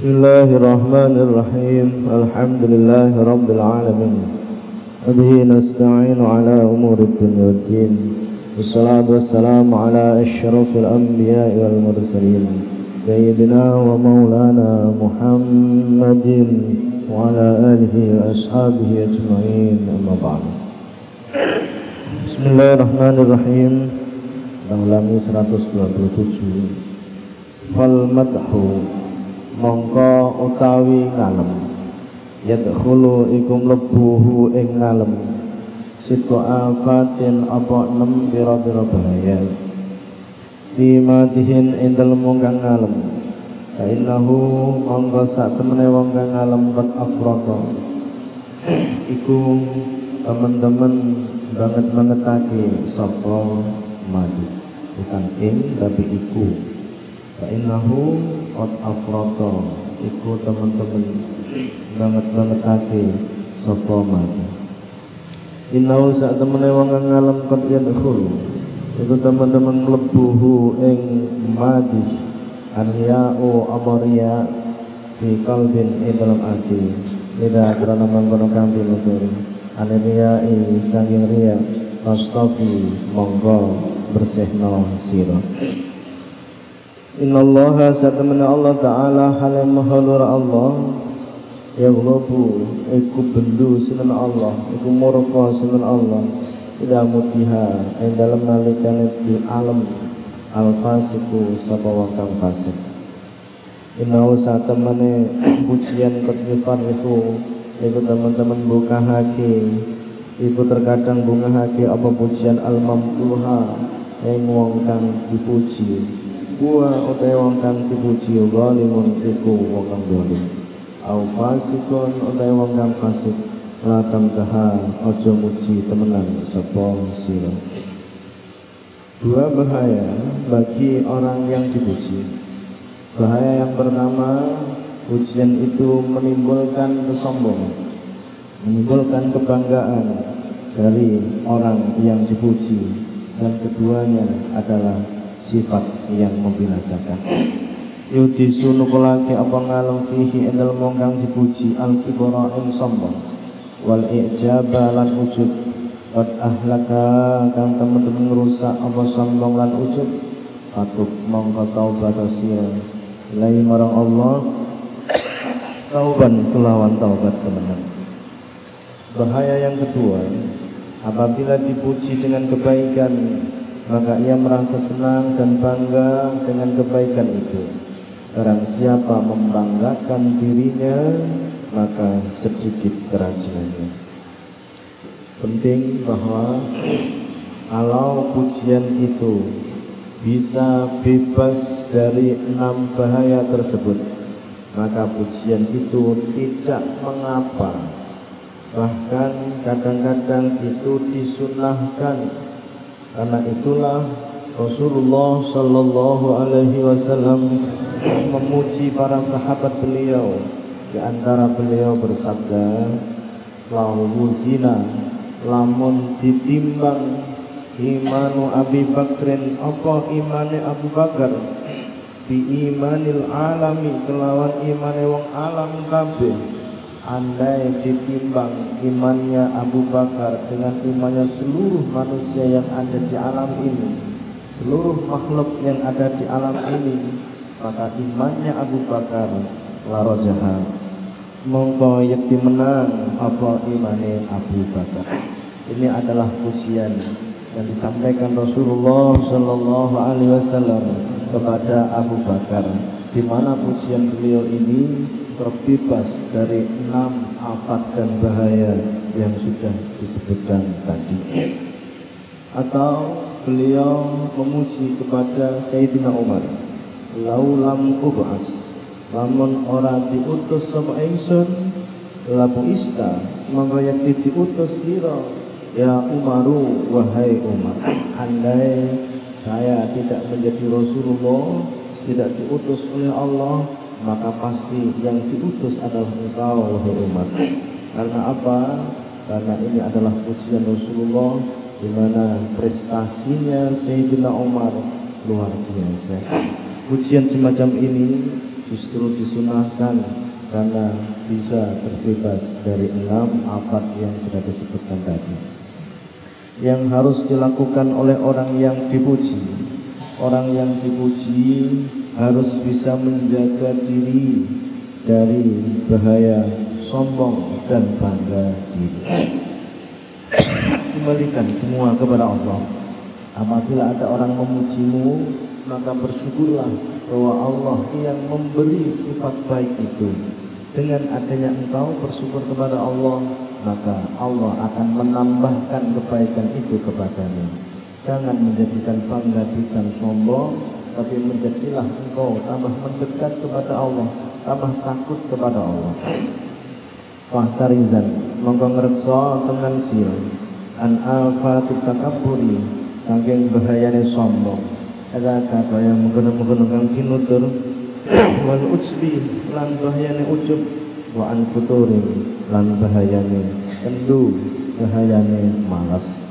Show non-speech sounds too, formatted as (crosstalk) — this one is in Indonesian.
بسم الله الرحمن الرحيم. الحمد لله رب العالمين. وبه نستعين على أمور الدنيا والدين. والصلاة والسلام على أشرف الأنبياء والمرسلين. سيدنا ومولانا محمد وعلى آله وأصحابه أجمعين. أما بعد. بسم الله الرحمن الرحيم. ulangi 127 fal mongko utawi ngalem. Yadkhulu iku mlebuhu ing ngalem. Situ afatin apa nem pira-pira bahaya. Fi madihin ing dalem wong kang ngalem kainahu mongko sak temene wong ngalem kat afrata. Iku teman-teman banget bangetake sapa madu. Bukan ing tapi iku fa innahu qad afrata. Iku teman-teman banget banget ake sapa mati innahu sak temene wong kang ngalem qad yadkhul iku teman-teman mlebuhu ing madi Arya'u amaria fi kalbin ing dalam ati Ida karena mangkono kang pinutur Aniriyai sanging riya. Pastofi monggo bersihno sira Innallaha satamana Allah taala halim mahalur Allah. Ya ghalabu iku bendu sinan Allah iku murka sinan Allah. Ila mutiha ing dalem nalikane di alam. Al fasiku sapa wong kang fasik. Innahu satamane (clears throat) pujian kedifar itu iku teman-teman buka haki Ibu terkadang bunga hati apa pujian al-mamtuha yang wong kang dipuji Gua utai wong kang dipuji Zalimun iku wong kang zalim Au fasikun utai wong kang fasik. Latam taha ojo muji temenan sopo siro Dua bahaya bagi orang yang dipuji. Bahaya yang pertama Pujian itu menimbulkan kesombongan menimbulkan kebanggaan dari orang yang dipuji. Dan keduanya adalah sifat yang membinasakan. Yudisu nukulake apa ngalem fihi endal mongkang dipuji al kibara ing sombong. Wal ijaba lan ujub Qad ahlaka kang temen-temen ngerusak apa sombong lan ujub Patut mongko taubat sira Lai marang Allah. Tauban kelawan taubat temenan Bahaya yang kedua, apabila dipuji dengan kebaikan, maka ia merasa senang dan bangga dengan kebaikan itu. Barang siapa membanggakan dirinya, maka sedikit kerajinannya. Penting bahwa kalau pujian itu bisa bebas dari enam bahaya tersebut, maka pujian itu tidak mengapa bahkan kadang-kadang itu disunahkan karena itulah Rasulullah Shallallahu Alaihi Wasallam memuji para sahabat beliau. Di antara beliau bersabda lahu zina lamun ditimbang imanu Abi Bakrin apa imane Abu Bakar? Bi imanil alami kelawan imane wong alam kabeh andai ditimbang imannya Abu Bakar dengan imannya seluruh manusia yang ada di alam ini seluruh makhluk yang ada di alam ini maka imannya Abu Bakar laro jahat mongko yakti menang apa imannya Abu Bakar? Ini adalah pujian yang disampaikan Rasulullah Shallallahu Alaihi Wasallam kepada Abu Bakar. Di mana pujian beliau ini terbebas dari enam afat dan bahaya yang sudah disebutkan tadi. Atau beliau memuji kepada Sayyidina Umar. Laulam ubas lamun ora diutus sama ingsun labu ista mengayati diutus sira ya Umaru wahai Umar. Andai saya tidak menjadi Rasulullah tidak diutus oleh Allah maka pasti yang diutus adalah engkau wahai Umar karena apa? Karena ini adalah pujian Rasulullah di mana prestasinya Sayyidina Umar luar biasa. Pujian semacam ini justru disunahkan karena bisa terbebas dari enam afat yang sudah disebutkan tadi. Yang harus dilakukan oleh orang yang dipuji orang yang dipuji harus bisa menjaga diri dari bahaya sombong dan bangga diri. Kembalikan semua kepada Allah. Apabila ada orang memujimu maka bersyukurlah bahwa Allah yang memberi sifat baik itu. Dengan adanya engkau bersyukur kepada Allah maka Allah akan menambahkan kebaikan itu kepadamu jangan menjadikan bangga dan sombong tapi menjadilah engkau tambah mendekat kepada Allah tambah takut kepada Allah. Fahtarizan mongko ngreksa dengan sil an afatit takaburi saking bahayane sombong. Ada kata yang menggunung-gunung kang kinutur. (clears throat) Wal utsbi lan bahayane ujub. Wa an futurin lan bahayane kendu bahayane malas